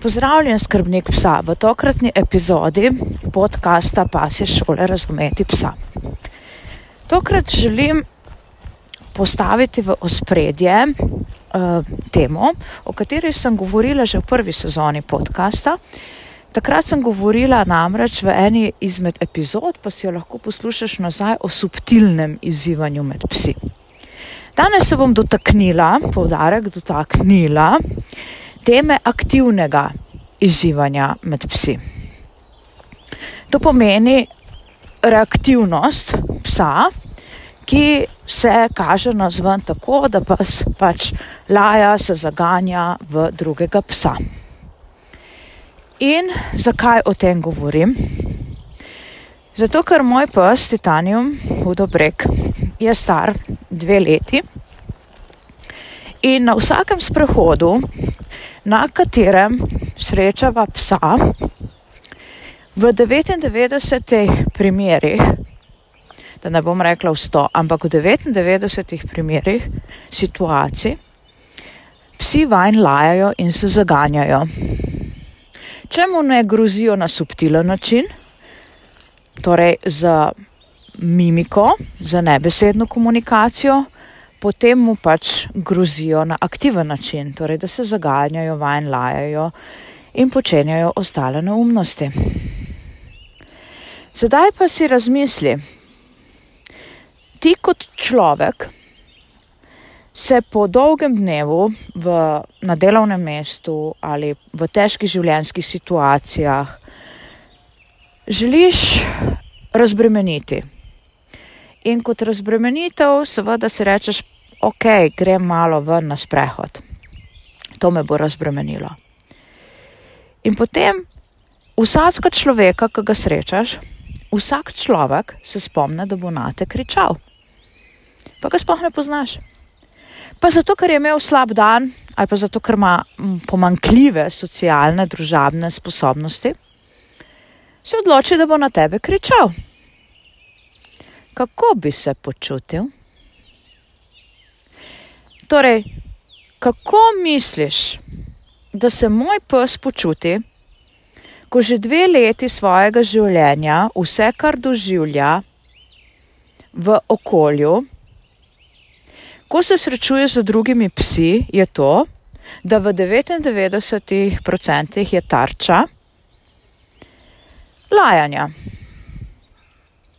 Pozdravljen, skrbnik psa v tokratni epizodi podcasta Pasje šole razumeti psa. Tokrat želim postaviti v ospredje uh, temo, o kateri sem govorila že v prvi sezoni podcasta. Takrat sem govorila namreč v eni izmed epizod, pa si jo lahko poslušaš nazaj, o subtilnem izzivanju med psi. Danes se bom dotaknila, poudarek dotaknila, teme aktivnega izzivanja med psi. To pomeni reaktivnost psa, ki se kaže na zven tako, da pes pač laja, se zaganja v drugega psa. In zakaj o tem govorim? Zato, ker moj pes Titanium, hudo breg, je star dve leti in na vsakem sprehodu na katerem srečava psa, v 99 primerih, da ne bom rekla v 100, ampak v 99 primerih situacij, psi vanj lajajo in se zaganjajo. Čemu ne grozijo na subtilen način, torej z mimiko, z nebesedno komunikacijo, potem mu pač grozijo na aktiven način, torej da se zaganjajo, vanj lajajo in počenjajo ostale neumnosti. Sedaj pa si razmisli, ti kot človek se po dolgem dnevu v, na delovnem mestu ali v težkih življenjskih situacijah želiš razbremeniti. In kot razbremenitev, seveda si rečeš, ok, grem malo ven na sprehod. To me bo razbremenilo. In potem vsakega človeka, ki ga srečaš, vsak človek se spomne, da bo na te kričal. Pa ga sploh ne poznaš. Pa zato, ker je imel slab dan, ali pa zato, ker ima pomankljive socialne, družabne sposobnosti, se odloči, da bo na tebe kričal kako bi se počutil? Torej, kako misliš, da se moj pes počuti, ko že dve leti svojega življenja vse, kar doživlja v okolju, ko se srečuje z drugimi psi, je to, da v 99% je tarča lajanja,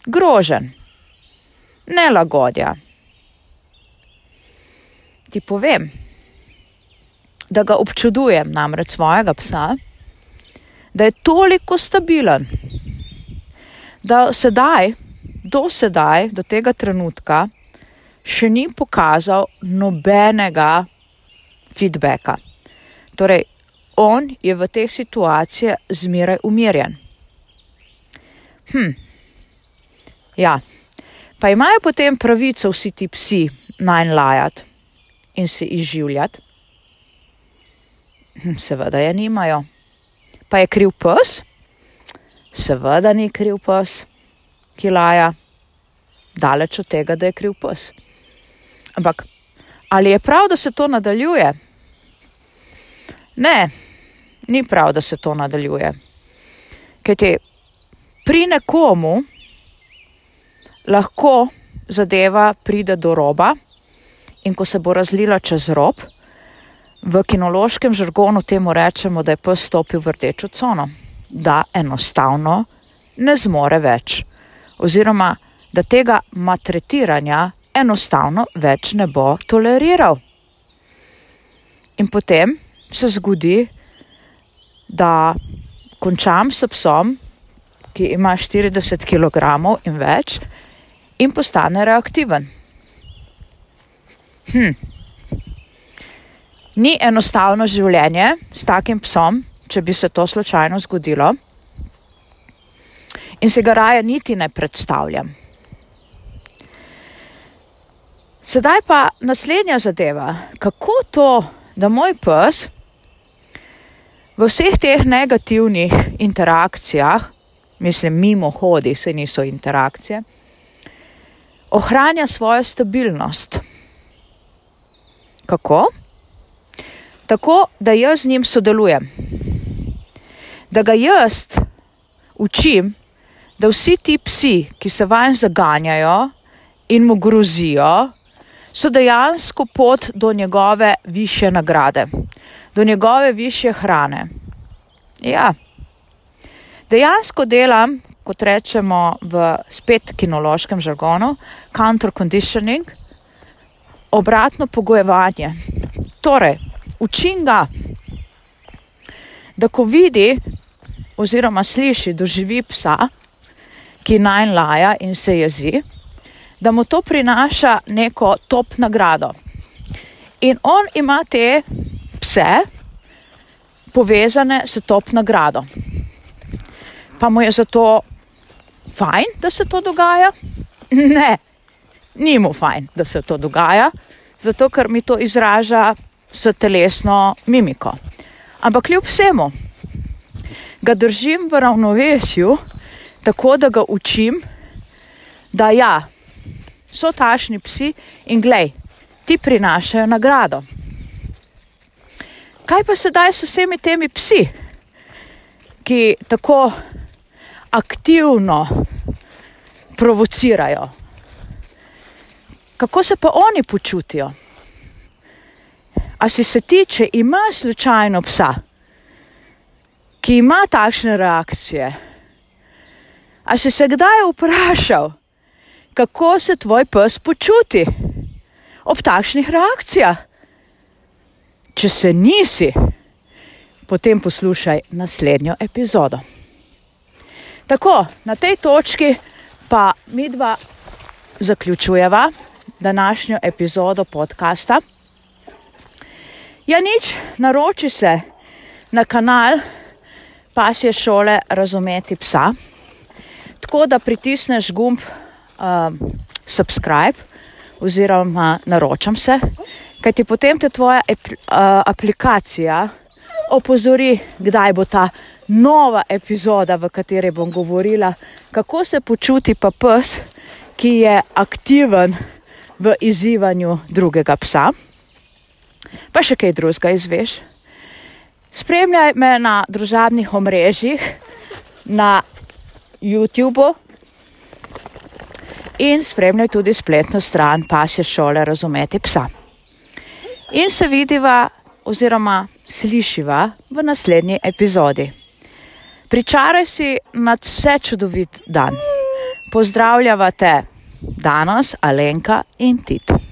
grožen nelagodja. Ti povem, da ga občudujem, namreč svojega psa, da je toliko stabilen, da sedaj, do sedaj, do tega trenutka, še ni pokazal nobenega feedbacka. Torej, on je v teh situacijah zmeraj umirjen. Hm. Ja, Pa imajo potem pravico vsi ti psi najn lajati in se izživljati? Hm, seveda je nimajo. Pa je kriv pes? Seveda ni kriv pes, ki laja. Daleč od tega, da je kriv pes. Ampak ali je prav, da se to nadaljuje? Ne, ni prav, da se to nadaljuje. Ker ti pri nekomu, lahko zadeva pride do roba in ko se bo razlila čez rob, v kinološkem žargonu temu rečemo, da je pes stopil v rdečo cono, da enostavno ne zmore več oziroma da tega matretiranja enostavno več ne bo toleriral. In potem se zgodi, da končam s psom, ki ima 40 kg in več, in postane reaktiven. Hm. Ni enostavno življenje s takim psom, če bi se to slučajno zgodilo, in se ga raje niti ne predstavljam. Sedaj pa naslednja zadeva. Kako to, da moj pes v vseh teh negativnih interakcijah, mislim, mimo hodi, se niso interakcije, ohranja svojo stabilnost. Kako? Tako, da jaz z njim sodelujem. da ga jaz učim, da vsi ti psi, ki se vanj zaganjajo in mu grozijo, so dejansko pot do njegove više nagrade, do njegove više hrane. Ja, dejansko delam, kot rečemo v spet kinološkem žargonu, counter conditioning, obratno pogojevanje. Torej, učim ga, da ko vidi oziroma sliši, doživi psa, ki naj laja in se jezi, da mu to prinaša neko top nagrado. In on ima te pse povezane s top nagrado. Pa mu je zato fajn, da se to dogaja? Ne, ni mu fajn, da se to dogaja, zato ker mi to izraža s telesno mimiko. Ampak kljub vsemu, ga držim v ravnovesju, tako da ga učim, da ja, so tašni psi in glej, ti prinašajo nagrado. Kaj pa sedaj s vsemi temi psi, ki tako aktivno provocirajo? Kako se pa oni počutijo? A si se ti, če imaš slučajno psa, ki ima takšne reakcije. A si se kdaj vprašal, kako se tvoj pes počuti ob takšnih reakcijah? Če se nisi, potem poslušaj naslednjo epizodo. Tako, na tej točki pa mi dva zaključujeva današnjo epizodo podcasta. Ja, nič, naroči se na kanal pasje šole razumeti psa. Tako da pritisneš gumb uh, subscribe oziroma naročam se, kaj ti potem te tvoja ep, uh, aplikacija opozori, kdaj bo ta nova epizoda, v kateri bom govorila, kako se počuti pa pes, ki je aktiven v izzivanju drugega psa. Pa še kaj drugega izveš. Spremljaj me na družabnih omrežjih, na YouTubu in spremljaj tudi spletno stran Pasje šole Razumeti psa. In se vidiva oziroma slišiva v naslednji epizodi. Pričaraj si nad vse čudovit dan. Pozdravljava te danes, Alenka in Tit.